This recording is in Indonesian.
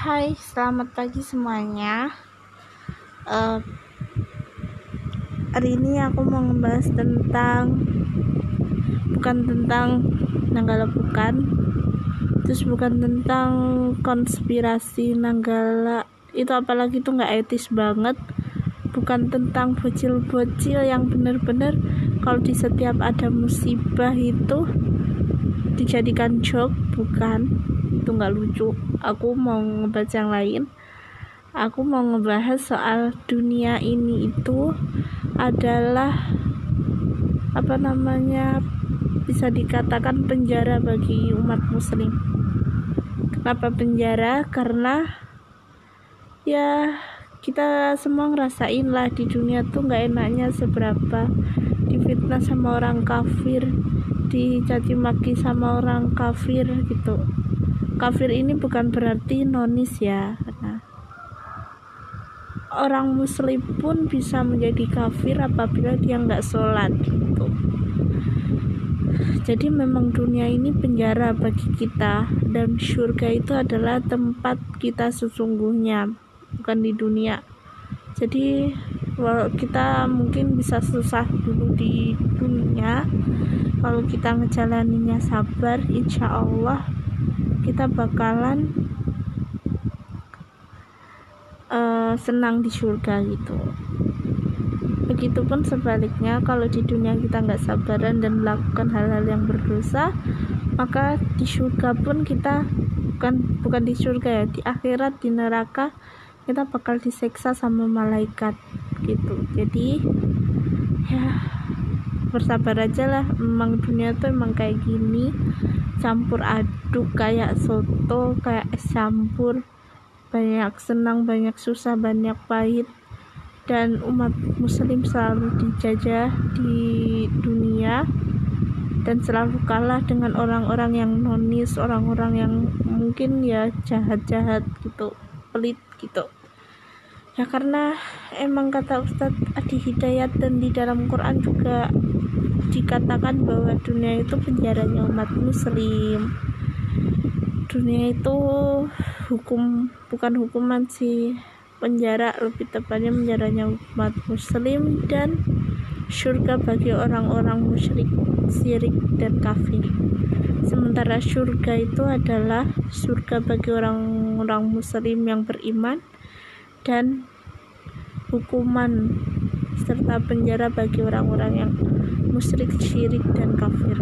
Hai, selamat pagi semuanya. Uh, hari ini aku mau ngebahas tentang bukan tentang Nanggala bukan, terus bukan tentang konspirasi Nanggala. Itu apalagi tuh nggak etis banget. Bukan tentang bocil-bocil yang bener-bener kalau di setiap ada musibah itu dijadikan joke bukan itu nggak lucu. Aku mau ngebaca yang lain. Aku mau ngebahas soal dunia ini itu adalah apa namanya bisa dikatakan penjara bagi umat muslim. Kenapa penjara? Karena ya kita semua ngerasain lah di dunia tuh nggak enaknya seberapa difitnah sama orang kafir dicaci maki sama orang kafir gitu kafir ini bukan berarti nonis ya. Nah, orang muslim pun bisa menjadi kafir apabila dia nggak sholat gitu. Jadi memang dunia ini penjara bagi kita dan surga itu adalah tempat kita sesungguhnya bukan di dunia. Jadi kita mungkin bisa susah dulu di dunia kalau kita ngejalaninya sabar insya Allah kita bakalan uh, senang di surga gitu. Begitupun sebaliknya kalau di dunia kita nggak sabaran dan melakukan hal-hal yang berdosa maka di surga pun kita bukan bukan di surga ya di akhirat di neraka kita bakal diseksa sama malaikat gitu. Jadi ya bersabar aja lah. Emang dunia tuh emang kayak gini. Campur aduk kayak soto kayak es campur. Banyak senang banyak susah banyak pahit. Dan umat muslim selalu dijajah di dunia. Dan selalu kalah dengan orang-orang yang nonis orang-orang yang mungkin ya jahat-jahat gitu pelit gitu ya karena emang kata Ustadz Adi Hidayat dan di dalam Quran juga dikatakan bahwa dunia itu penjaranya umat muslim. Dunia itu hukum bukan hukuman sih penjara lebih tepatnya penjaranya umat muslim dan surga bagi orang-orang musyrik syirik dan kafir. Sementara surga itu adalah surga bagi orang-orang muslim yang beriman dan hukuman serta penjara bagi orang-orang yang musyrik, syirik, dan kafir.